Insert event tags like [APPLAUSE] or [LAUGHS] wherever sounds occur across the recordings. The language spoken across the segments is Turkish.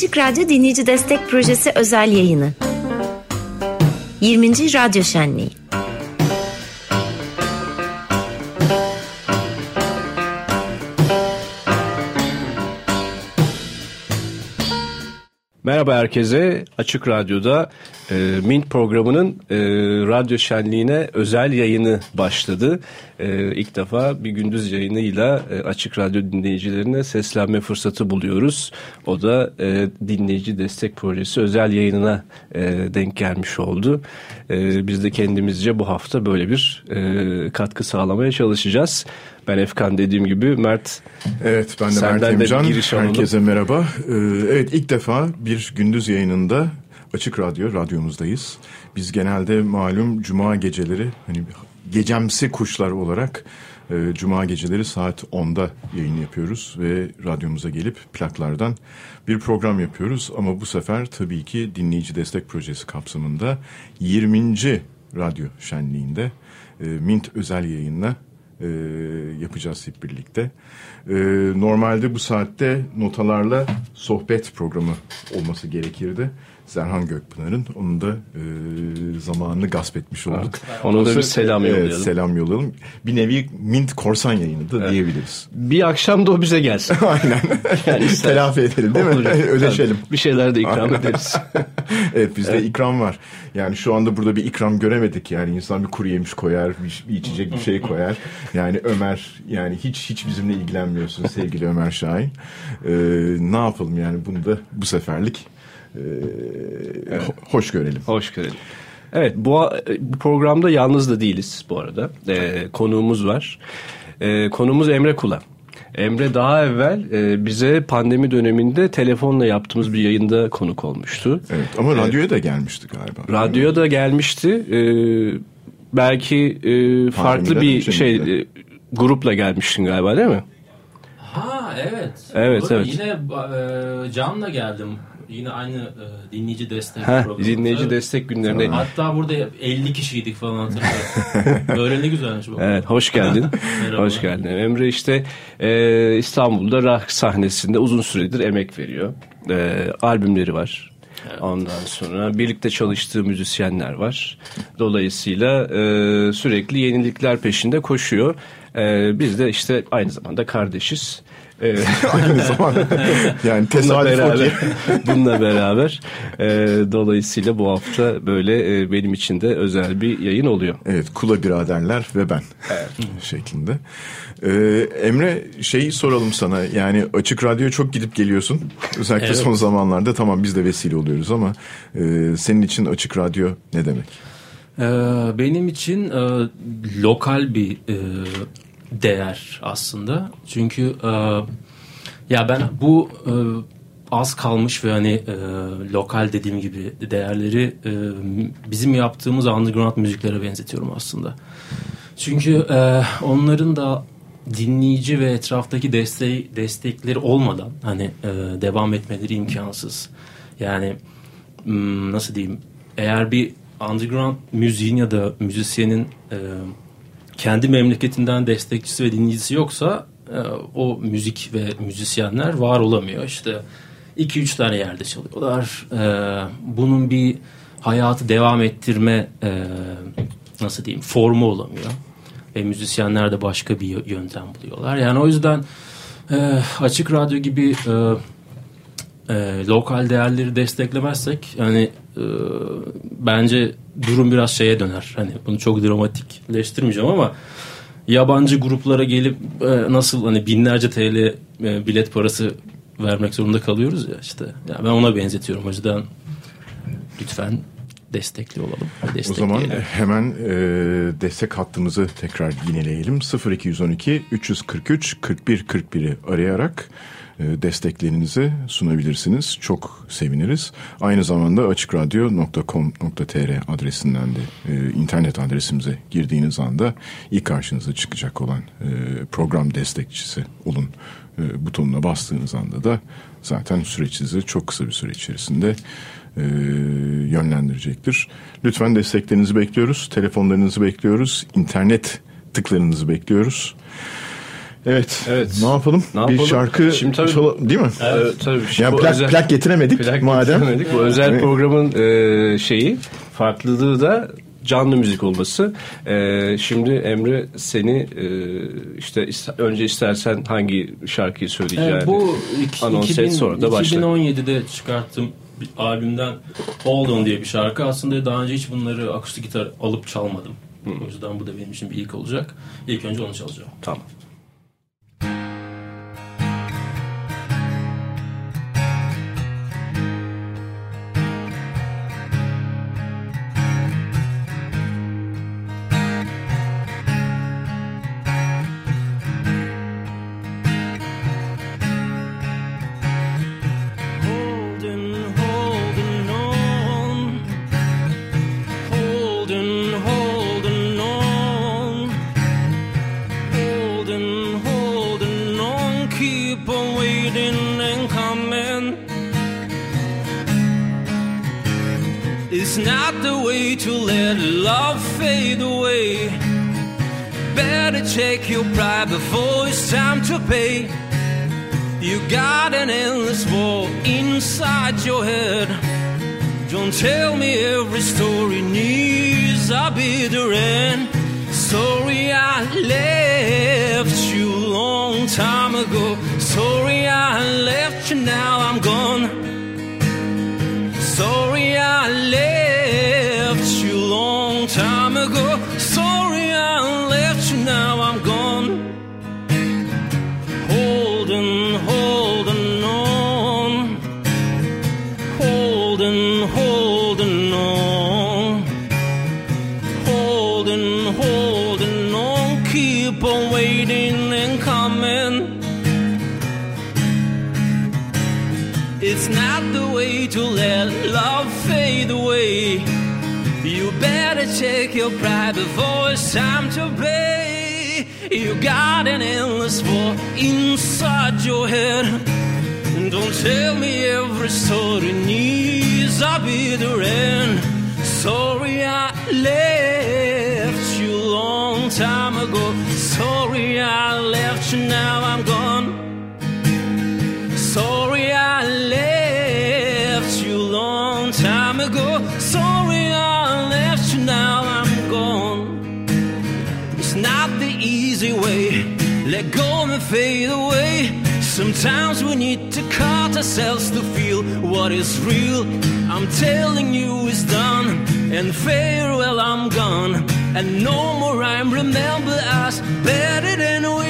Açık Radyo Dinleyici Destek Projesi özel yayını. 20. Radyo Şenliği. Merhaba herkese. Açık Radyo'da e, Mint programının e, radyo şenliğine özel yayını başladı. E, ilk defa bir gündüz yayınıyla e, Açık Radyo dinleyicilerine seslenme fırsatı buluyoruz. O da e, dinleyici destek projesi özel yayınına e, denk gelmiş oldu. E, biz de kendimizce bu hafta böyle bir e, katkı sağlamaya çalışacağız. Ben Efkan dediğim gibi Mert. Evet ben de Mert Emcan. Herkese merhaba. Ee, evet ilk defa bir gündüz yayınında Açık Radyo, radyomuzdayız. Biz genelde malum cuma geceleri hani gecemsi kuşlar olarak e, cuma geceleri saat 10'da yayın yapıyoruz ve radyomuza gelip plaklardan bir program yapıyoruz. Ama bu sefer tabii ki dinleyici destek projesi kapsamında 20. radyo şenliğinde e, Mint özel yayınla e, yapacağız hep birlikte. E, normalde bu saatte notalarla sohbet programı olması gerekirdi. Zerhan Gökpınar'ın. Onun da e, zamanını gasp etmiş olduk. Evet. Ona da bir selam yollayalım. Evet, selam yollayalım. Bir nevi Mint korsan yayını da evet. diyebiliriz. Bir akşam da o bize gelsin. [LAUGHS] Aynen. yani [LAUGHS] Telafi edelim değil mi? [LAUGHS] Ödeşelim. Bir şeyler de ikram ederiz. evet bizde evet. ikram var. Yani şu anda burada bir ikram göremedik. Yani insan bir kuru yemiş koyar, bir, bir içecek bir şey koyar. Yani Ömer yani hiç hiç bizimle ilgilenmiyorsun sevgili Ömer Şahin. Ee, ne yapalım yani bunu da bu seferlik e, evet. hoş görelim. Hoş görelim. Evet bu, bu programda yalnız da değiliz bu arada. E, konuğumuz var. E, konuğumuz Emre Kula. Emre daha evvel e, bize pandemi döneminde telefonla yaptığımız bir yayında konuk olmuştu. Evet ama radyoya e, da gelmişti galiba. Radyoya da gelmişti. E, belki e, farklı bir şey e, grupla gelmiştin galiba değil mi? Ha evet. Evet Doğru. evet. Yine e, Can'la geldim Yine aynı e, dinleyici destek Heh, programı. Dinleyici evet. destek günlerinde. Hatta burada 50 kişiydik falan hatırlıyorum. [LAUGHS] Böyle ne güzelmiş bu. Evet hoş [LAUGHS] geldin. hoş geldin. Emre işte e, İstanbul'da rock sahnesinde uzun süredir emek veriyor. E, albümleri var. Evet. Ondan sonra birlikte çalıştığı müzisyenler var. Dolayısıyla e, sürekli yenilikler peşinde koşuyor. E, biz de işte aynı zamanda kardeşiz. Evet. [LAUGHS] Aynı zamanda. [LAUGHS] yani tesadüf bununla beraber, [LAUGHS] bununla beraber e, dolayısıyla bu hafta böyle e, benim için de özel bir yayın oluyor. Evet Kula biraderler ve ben evet. şeklinde. Ee, Emre şeyi soralım sana yani açık radyoya çok gidip geliyorsun. Özellikle evet. son zamanlarda tamam biz de vesile oluyoruz ama e, senin için açık radyo ne demek? Ee, benim için e, lokal bir e, değer aslında. Çünkü e, ya ben bu e, az kalmış ve hani e, lokal dediğim gibi değerleri e, bizim yaptığımız underground müziklere benzetiyorum aslında. Çünkü e, onların da dinleyici ve etraftaki desteği destekleri olmadan hani e, devam etmeleri imkansız. Yani nasıl diyeyim? Eğer bir underground müziğin ya da müzisyenin e, kendi memleketinden destekçisi ve dinleyicisi yoksa e, o müzik ve müzisyenler var olamıyor. İşte iki üç tane yerde çalıyorlar. E, bunun bir hayatı devam ettirme e, nasıl diyeyim formu olamıyor. Ve müzisyenler de başka bir yöntem buluyorlar. Yani o yüzden açık radyo gibi e, lokal değerleri desteklemezsek yani e, bence durum biraz şeye döner. Hani bunu çok dramatikleştirmeyeceğim ama yabancı gruplara gelip e, nasıl hani binlerce TL e, bilet parası vermek zorunda kalıyoruz ya işte. Yani ben ona benzetiyorum. O yüzden lütfen destekli olalım. O zaman hemen e, destek hattımızı tekrar yineleyelim. 0212 343 41 41'i arayarak desteklerinizi sunabilirsiniz. Çok seviniriz. Aynı zamanda açıkradyo.com.tr adresinden de e, internet adresimize girdiğiniz anda ilk karşınıza çıkacak olan e, program destekçisi olun butonuna bastığınız anda da zaten süreç sizi çok kısa bir süre içerisinde yönlendirecektir. Lütfen desteklerinizi bekliyoruz. Telefonlarınızı bekliyoruz. internet tıklarınızı bekliyoruz. Evet. Evet. Ne yapalım? Ne yapalım? Bir şarkı Şimdi tabii, çalalım değil mi? Evet. Tabii. Yani plak, özel, plak getiremedik plak madem. Getiremedik. Bu özel evet. programın e, şeyi farklılığı da canlı müzik olması. E, şimdi Emre seni e, işte önce istersen hangi şarkıyı söyleyeceğini evet, bu iki, anons 2000, et sonra da başla. 2017'de çıkarttığım bir albümden Hold On diye bir şarkı. Aslında daha önce hiç bunları akustik gitar alıp çalmadım. Hı. O yüzden bu da benim için bir ilk olacak. İlk önce onu çalacağım. Tamam. Take your pride before it's time to pay. You got an endless war inside your head. Don't tell me every story needs a bitter end. Sorry I left you long time ago. Sorry I left you now I'm gone. Before it's time to pay. You got an endless war inside your head. And don't tell me every story needs a bitter end. Sorry I left you long time ago. Sorry I left you, now I'm gone. Sorry I left you long time ago. Sorry fade away. Sometimes we need to cut ourselves to feel what is real. I'm telling you it's done, and farewell, I'm gone. And no more I'm remember us better than we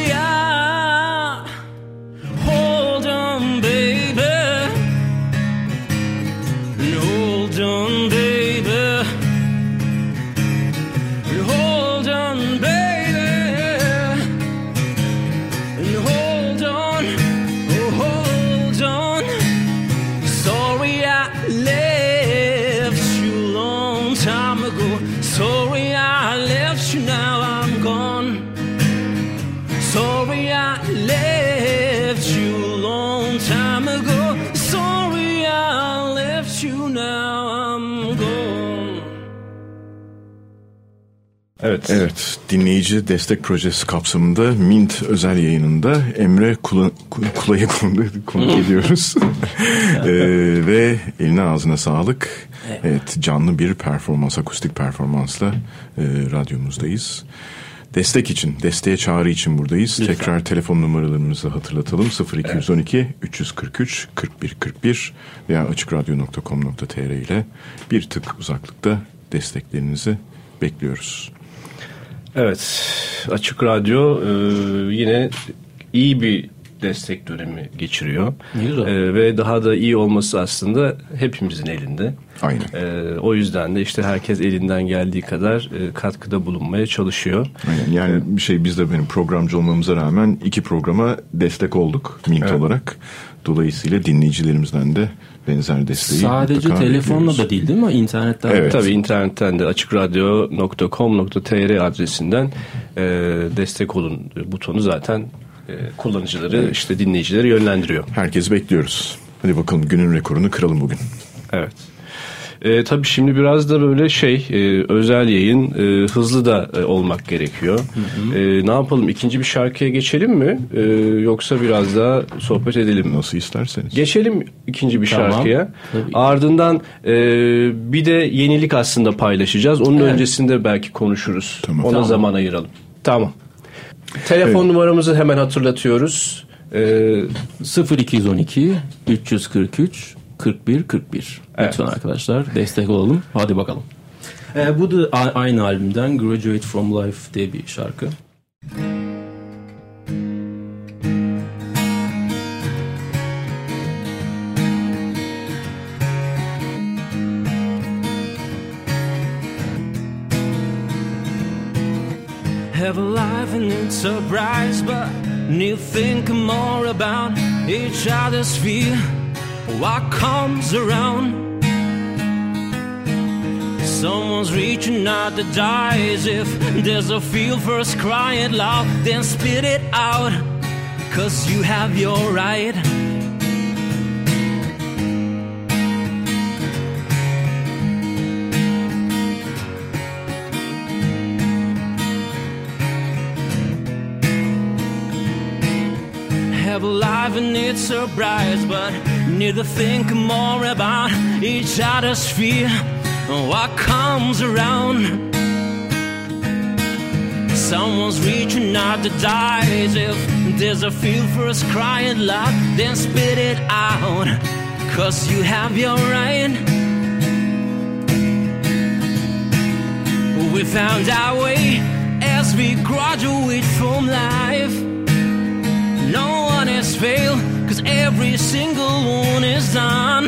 Dinleyici destek projesi kapsamında Mint özel yayınında Emre Kula, Kula'yı konuk ediyoruz. [LAUGHS] ee, ve eline ağzına sağlık. Evet. evet. Canlı bir performans, akustik performansla e, radyomuzdayız. Destek için, desteğe çağrı için buradayız. Lütfen. Tekrar telefon numaralarımızı hatırlatalım. 0212 evet. 343 41 41 veya açıkradyo.com.tr ile bir tık uzaklıkta desteklerinizi bekliyoruz. Evet, Açık Radyo e, yine iyi bir destek dönemi geçiriyor. Güzel. E, ve daha da iyi olması aslında hepimizin elinde. Aynen. E, o yüzden de işte herkes elinden geldiği kadar e, katkıda bulunmaya çalışıyor. Aynen. Yani bir şey biz de benim programcı olmamıza rağmen iki programa destek olduk Mint evet. olarak. Dolayısıyla dinleyicilerimizden de benzer desteği Sadece telefonla da değil değil mi? İnternetten evet. Tabii internetten de açıkradyo.com.tr adresinden e, destek olun butonu zaten e, kullanıcıları evet. işte dinleyicileri yönlendiriyor. Herkesi bekliyoruz. Hadi bakalım günün rekorunu kıralım bugün. Evet. E, tabii şimdi biraz da böyle şey e, özel yayın e, hızlı da e, olmak gerekiyor. Hı hı. E, ne yapalım ikinci bir şarkıya geçelim mi? E, yoksa biraz daha sohbet edelim mi? Nasıl isterseniz. Geçelim ikinci bir tamam. şarkıya. Tabii. Ardından e, bir de yenilik aslında paylaşacağız. Onun evet. öncesinde belki konuşuruz. Tamam. Ona tamam. zaman ayıralım. Tamam. Telefon evet. numaramızı hemen hatırlatıyoruz. Ee, 0212 343 41 41. Evet. Lütfen arkadaşlar destek olalım. Hadi bakalım. Ee, bu da aynı albümden Graduate From Life diye bir şarkı. Have a life and it's a prize, but need think more about each other's fear what comes around. Someone's reaching out the dies if there's a feel first cry it loud, then spit it out. Cause you have your right. Have a life and it's a surprise, but need to think more about each other's fear and what comes around. Someone's reaching out to die if there's a feel for us crying loud, then spit it out, cause you have your right. We found our way as we graduate from life. No one has failed Cause every single one is done.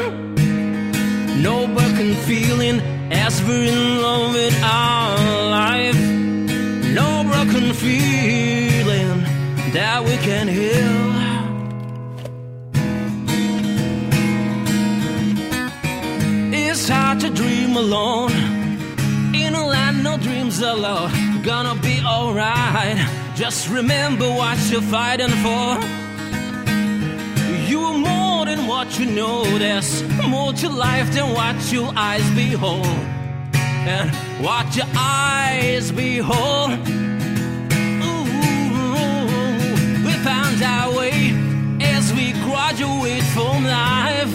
No broken feeling as we're in love with our life. No broken feeling that we can heal. It's hard to dream alone. In a land no dreams alone. Gonna be alright. Just remember what you're fighting for. More than what you know. There's more to life than what your eyes behold. And what your eyes behold. Ooh, we found our way as we graduate from life.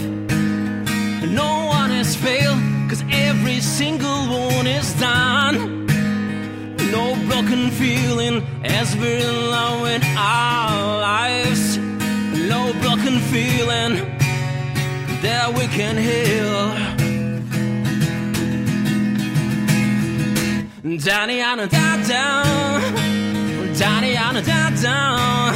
No one has failed, cause every single one is done. No broken feeling as we're with our lives no broken feeling that we can heal. Danny on a down, Danny on a down,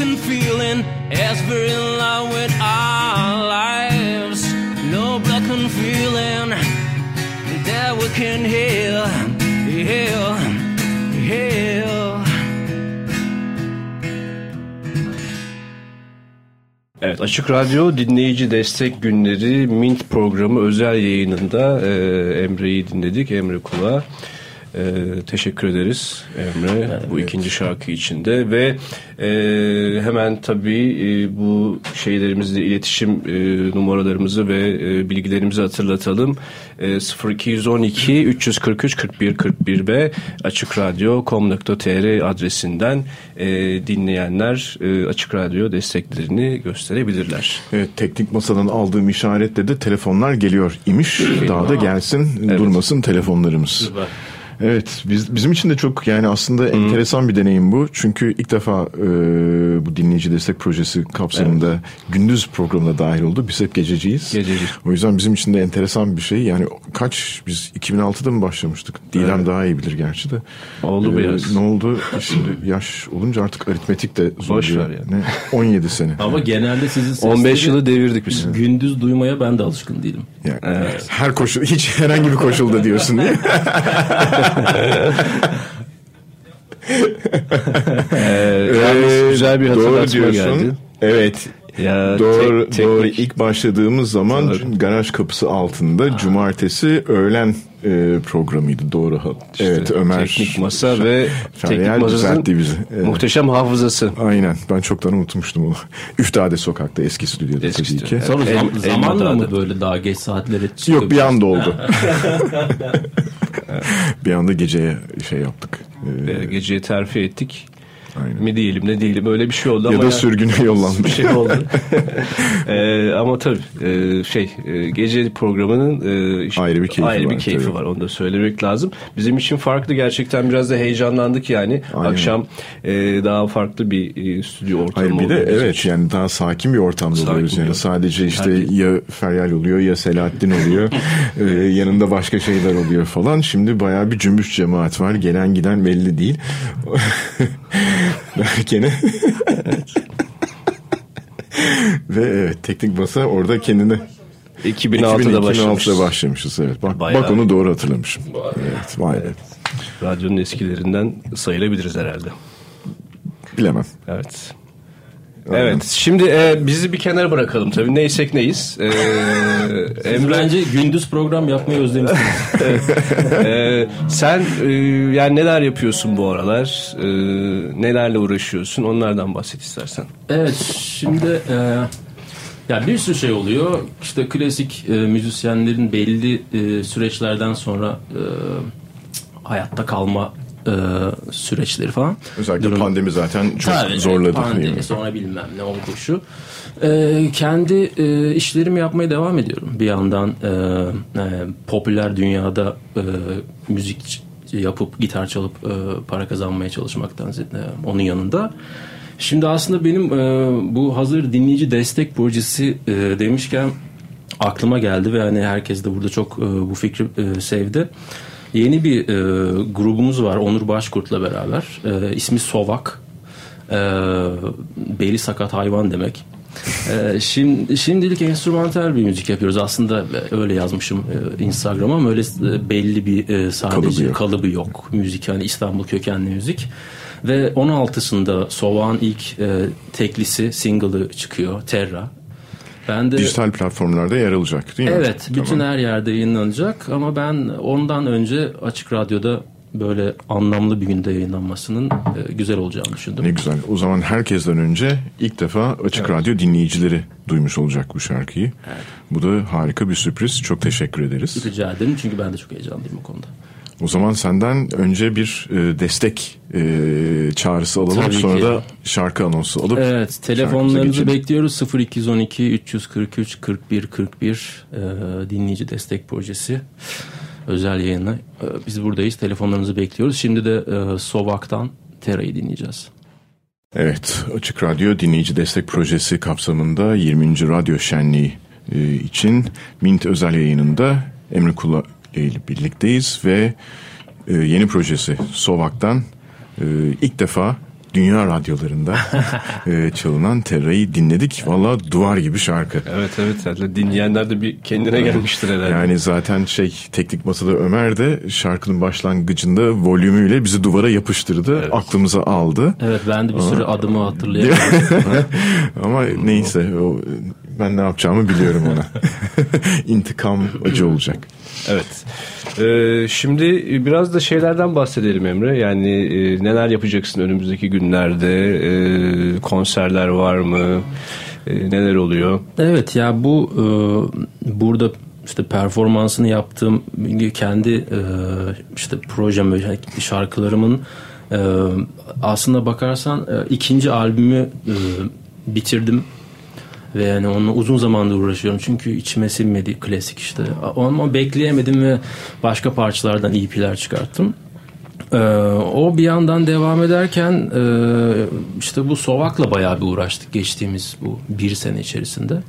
broken feeling as we're in love with our lives. No broken feeling that we can heal, heal, heal. Evet Açık Radyo dinleyici destek günleri Mint programı özel yayınında e, Emre'yi dinledik. Emre Kula. Ee, teşekkür ederiz Emre evet. bu ikinci şarkı içinde ve e, hemen tabii e, bu şeylerimizle iletişim e, numaralarımızı ve e, bilgilerimizi hatırlatalım. E, 0212 343 41 41 ve açıkradyo.com.tr adresinden e, dinleyenler e, Açık Radyo desteklerini gösterebilirler. Evet teknik masadan aldığım işaretle de telefonlar geliyor imiş. Daha da gelsin evet. durmasın telefonlarımız. Süper. Evet biz, bizim için de çok yani aslında hmm. enteresan bir deneyim bu. Çünkü ilk defa e, bu dinleyici destek projesi kapsamında evet. gündüz programına dahil oldu. Biz hep gececiyiz. Gececi. O yüzden bizim için de enteresan bir şey. Yani kaç biz 2006'da mı başlamıştık? Dilem evet. daha iyi bilir gerçi de. Oldu ee, biraz. Ne oldu? Şimdi yaş olunca artık aritmetik de zor. Boş ver yani. Ne? 17 sene. Ama genelde sizin 15 yılı devirdik biz. Gündüz duymaya ben de alışkın değilim. Yani, evet. Her koşul hiç herhangi bir koşulda diyorsun değil mi? [LAUGHS] ee, güzel bir hatırlatma geldi. Evet. Ya doğru, tek, tek doğru. İlk başladığımız zaman doğru. garaj kapısı altında ha. cumartesi öğlen e, programıydı doğru. İşte evet Ömer. Teknik masa ve teknik masasının bizi. Evet. muhteşem hafızası. Aynen ben çoktan unutmuştum onu. [LAUGHS] Üftade sokakta eski stüdyoda eski tabii ki. Sonra zam, zamanla mı böyle daha geç saatlere çıkıyor? Yok bir anda oldu. [LAUGHS] [LAUGHS] [LAUGHS] bir anda geceye şey yaptık. Ee, geceye terfi ettik. Aynen. mi diyelim ne diyelim öyle bir şey oldu ya ama da ya, sürgüne [LAUGHS] yollandı. Bir şey oldu. [LAUGHS] ee, ama tabii e, şey e, gece programının e, işte, ayrı bir keyfi ayrı var. Bir keyfi tabii. var onu da söylemek lazım. Bizim için farklı gerçekten biraz da heyecanlandık yani. Aynen. Akşam e, daha farklı bir e, stüdyo ortamı Hayır bir de evet için. yani daha sakin bir ortamda sakin oluyoruz yani. Sadece işte Herkes. ya Feryal oluyor ya Selahattin oluyor. [LAUGHS] e, yanında başka şeyler oluyor falan. Şimdi bayağı bir cümbüş cemaat var. Gelen giden belli değil. Gene. Ve evet teknik basa orada kendine 2006'da, başlamışız. 2006'da başlamışız. Evet. Bak, bak onu doğru hatırlamışım. Evet, vay evet. Radyonun eskilerinden sayılabiliriz herhalde. Bilemem. Evet. Evet. Şimdi e, bizi bir kenara bırakalım tabii. Neysek neyiz. E, [LAUGHS] Emre... Bence gündüz program yapmayı özlemişsiniz. [LAUGHS] e, sen e, yani neler yapıyorsun bu aralar? E, nelerle uğraşıyorsun? Onlardan bahset istersen. Evet. Şimdi e, ya bir sürü şey oluyor. İşte klasik e, müzisyenlerin belli e, süreçlerden sonra e, hayatta kalma e, süreçleri falan. Özellikle Durum. pandemi zaten çok Tabii, zorladı. Pandemi sonra bilmem ne oldu şu. E, kendi e, işlerimi yapmaya devam ediyorum. Bir yandan e, e, popüler dünyada e, müzik yapıp gitar çalıp e, para kazanmaya çalışmaktan e, onun yanında. Şimdi aslında benim e, bu hazır dinleyici destek projesi e, demişken aklıma geldi ve hani herkes de burada çok e, bu fikri e, sevdi. Yeni bir e, grubumuz var Onur Başkurt'la beraber. E, ismi Sovak. E, beli sakat hayvan demek. ee, şimdi şimdilik enstrümantal bir müzik yapıyoruz. Aslında öyle yazmışım e, Instagram'a ama öyle e, belli bir e, sadece kalıbı yok. kalıbı yok. Müzik yani İstanbul kökenli müzik. Ve 16'sında Sovak'ın ilk e, teklisi, single'ı çıkıyor. Terra. Ben de Dijital platformlarda yer alacak değil mi? Evet, bütün tamam. her yerde yayınlanacak ama ben ondan önce Açık Radyo'da böyle anlamlı bir günde yayınlanmasının e, güzel olacağını düşündüm. Ne güzel. O zaman herkesten önce ilk defa Açık evet. Radyo dinleyicileri duymuş olacak bu şarkıyı. Evet. Bu da harika bir sürpriz. Çok teşekkür ederiz. Rica ederim çünkü ben de çok heyecanlıyım bu konuda. O zaman senden önce bir e, destek e, çağrısı alalım. Tabii Sonra ki. da şarkı anonsu alıp Evet, telefonlarınızı bekliyoruz. 0212 343 41 41 e, dinleyici destek projesi özel yayını. E, biz buradayız. Telefonlarınızı bekliyoruz. Şimdi de e, Sovak'tan Tera'yı dinleyeceğiz. Evet, Açık Radyo Dinleyici Destek Projesi kapsamında 20. Radyo Şenliği e, için Mint özel yayınında Emre Kula ile birlikteyiz ve e, yeni projesi Sovak'tan e, ilk defa dünya radyolarında [LAUGHS] e, çalınan Terra'yı dinledik. Valla duvar gibi şarkı. Evet evet. Yani dinleyenler de bir kendine gelmiştir herhalde. Yani zaten şey teknik masada Ömer de şarkının başlangıcında volümüyle bizi duvara yapıştırdı. Evet. Aklımıza aldı. Evet ben de bir sürü Ama... adımı hatırlayamadım. [LAUGHS] Ama neyse o, ben ne yapacağımı biliyorum ona. [LAUGHS] İntikam acı olacak. Evet. Ee, şimdi biraz da şeylerden bahsedelim Emre. Yani e, neler yapacaksın önümüzdeki günlerde? E, konserler var mı? E, neler oluyor? Evet ya bu e, burada işte performansını yaptığım kendi e, işte projem şarkılarımın e, aslında bakarsan e, ikinci albümü e, bitirdim ve yani onunla uzun zamandır uğraşıyorum. Çünkü içime sinmedi klasik işte. Ama bekleyemedim ve başka parçalardan EP'ler çıkarttım. Ee, o bir yandan devam ederken e, işte bu Sovak'la bayağı bir uğraştık geçtiğimiz bu bir sene içerisinde.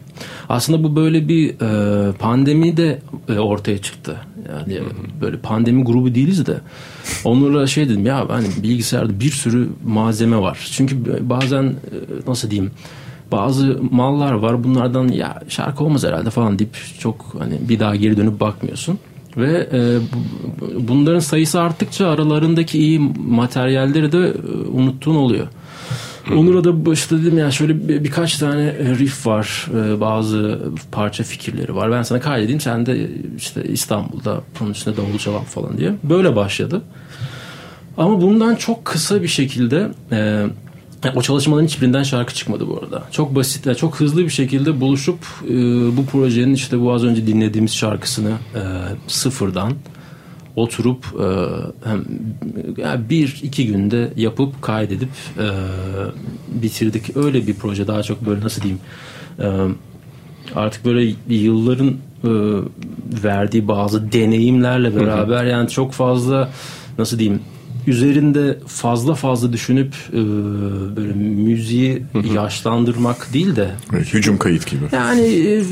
Aslında bu böyle bir e, pandemi de e, ortaya çıktı. Yani böyle pandemi grubu değiliz de onlarla şey dedim ya hani bilgisayarda bir sürü malzeme var. Çünkü bazen e, nasıl diyeyim bazı mallar var bunlardan ya şarkı olmaz herhalde falan deyip çok hani bir daha geri dönüp bakmıyorsun. Ve e, bunların sayısı arttıkça aralarındaki iyi materyalleri de e, unuttuğun oluyor. Onur'a da işte dedim ya şöyle bir, birkaç tane riff var. E, bazı parça fikirleri var. Ben sana kaydedeyim sen de işte İstanbul'da onun üstüne davul çalan falan diye. Böyle başladı. Ama bundan çok kısa bir şekilde e, o çalışmaların hiçbirinden şarkı çıkmadı bu arada. Çok basit ve çok hızlı bir şekilde buluşup e, bu projenin işte bu az önce dinlediğimiz şarkısını e, sıfırdan oturup e, hem yani bir iki günde yapıp kaydedip e, bitirdik. Öyle bir proje daha çok böyle nasıl diyeyim e, artık böyle yılların e, verdiği bazı deneyimlerle beraber yani çok fazla nasıl diyeyim üzerinde fazla fazla düşünüp e, böyle müziği yaşlandırmak değil de evet, hücum kayıt gibi. Yani e,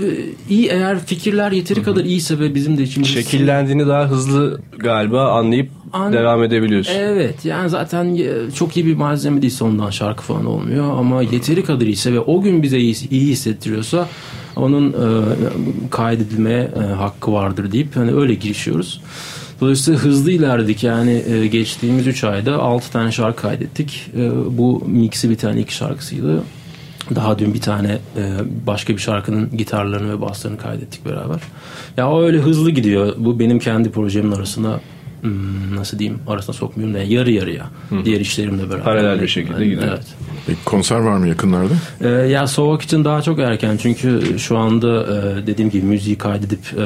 iyi eğer fikirler yeteri kadar iyiyse ve bizim de içimiz şekillendiğini daha hızlı galiba anlayıp An... devam edebiliyorsun. Evet yani zaten çok iyi bir malzeme değilse ondan şarkı falan olmuyor ama yeteri kadar iyiyse ve o gün bize iyi, iyi hissettiriyorsa onun e, kaydedilmeye e, hakkı vardır deyip hani öyle girişiyoruz. Dolayısıyla hızlı ilerledik. Yani e, geçtiğimiz 3 ayda 6 tane şarkı kaydettik. E, bu mixi bir tane iki şarkısıydı. Daha dün bir tane e, başka bir şarkının gitarlarını ve baslarını kaydettik beraber. Ya o öyle hızlı gidiyor. Bu benim kendi projemin arasında nasıl diyeyim arasına sokmuyorum da yarı yarıya Hı. diğer işlerimle beraber. Paralel bir şekilde gidiyor. Evet. Peki konser var mı yakınlarda? Ee, ya Sovak için daha çok erken çünkü şu anda e, dediğim gibi müziği kaydedip e,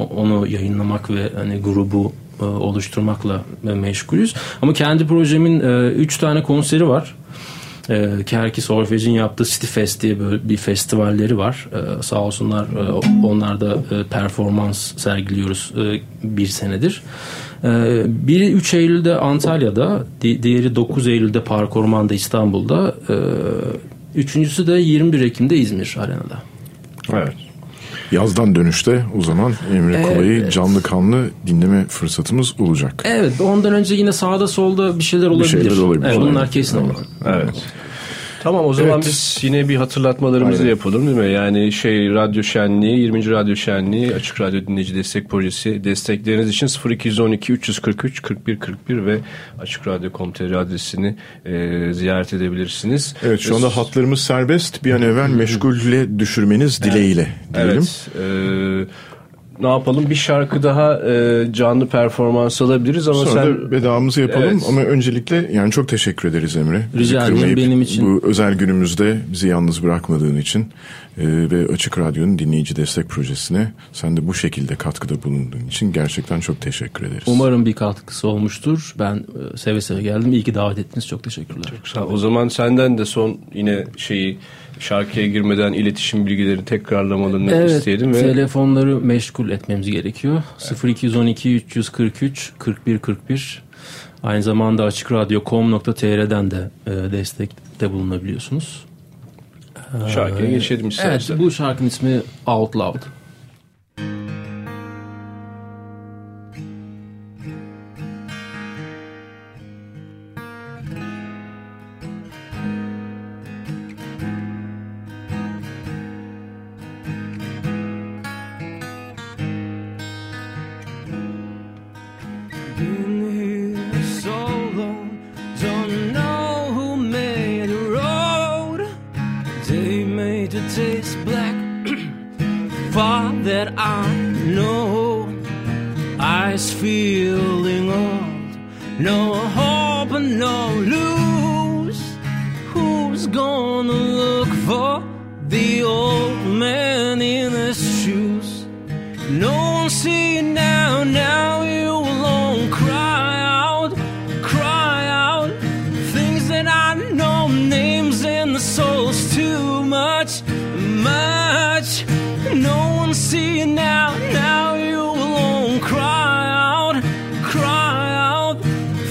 onu yayınlamak ve hani grubu e, oluşturmakla meşgulüz. Ama kendi projemin e, üç tane konseri var. E, Kerkis Orfej'in yaptığı City Fest diye böyle bir festivalleri var. E, sağ olsunlar e, onlar da e, performans sergiliyoruz e, bir senedir. Ee, biri 3 Eylül'de Antalya'da, diğeri 9 Eylül'de Park Orman'da İstanbul'da, ee, üçüncüsü de 21 Ekim'de İzmir Arena'da. Evet. Yazdan dönüşte o zaman Emre evet. Kolay'ı canlı kanlı dinleme fırsatımız olacak. Evet ondan önce yine sağda solda bir şeyler olabilir. Bir şeyler olabilir. Evet, bunlar kesin olur. Evet. Tamam o zaman evet. biz yine bir hatırlatmalarımızı Aynen. yapalım değil mi? Yani şey radyo şenliği 20. radyo şenliği açık radyo dinleyici destek projesi destekleriniz için 0212 343 41 41 ve açık radyo.com.tr adresini e, ziyaret edebilirsiniz. Evet şu anda hatlarımız serbest bir an evvel meşgulle düşürmeniz dileğiyle diyelim. Evet. E, ne yapalım bir şarkı daha e, canlı performans alabiliriz ama Sonra sen... da vedamızı yapalım evet. ama öncelikle yani çok teşekkür ederiz Emre. Rica ederim benim için. Bu özel günümüzde bizi yalnız bırakmadığın için e, ve Açık Radyo'nun dinleyici destek projesine sen de bu şekilde katkıda bulunduğun için gerçekten çok teşekkür ederiz. Umarım bir katkısı olmuştur. Ben e, seve seve geldim. İyi ki davet ettiniz. Çok teşekkürler. Çok sağ ol. O zaman senden de son yine şeyi şarkıya girmeden iletişim bilgileri tekrarlamalarını evet, isteyelim. Ve... telefonları meşgul etmemiz gerekiyor. Evet. 0212 343 41 41 Aynı zamanda açıkradyo.com.tr'den de e, destekte bulunabiliyorsunuz. Şarkıya geçelim istersen. Evet bu şarkının ismi Out Loud. see you now. Now you alone cry out, cry out.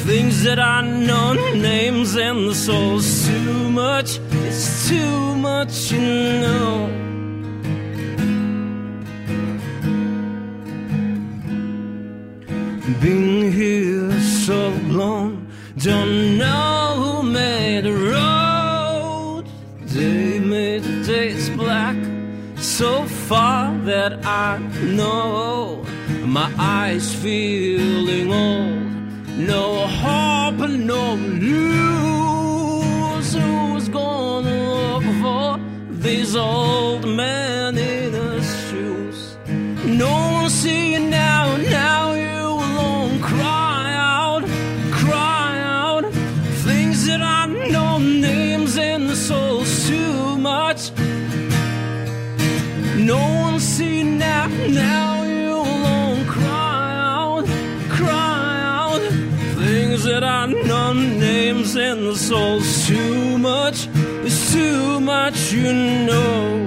Things that I know names and the soul's too much. It's too much, you know. Being Know my eyes feeling old. No hope and no news. Who's gonna look for these old men you know.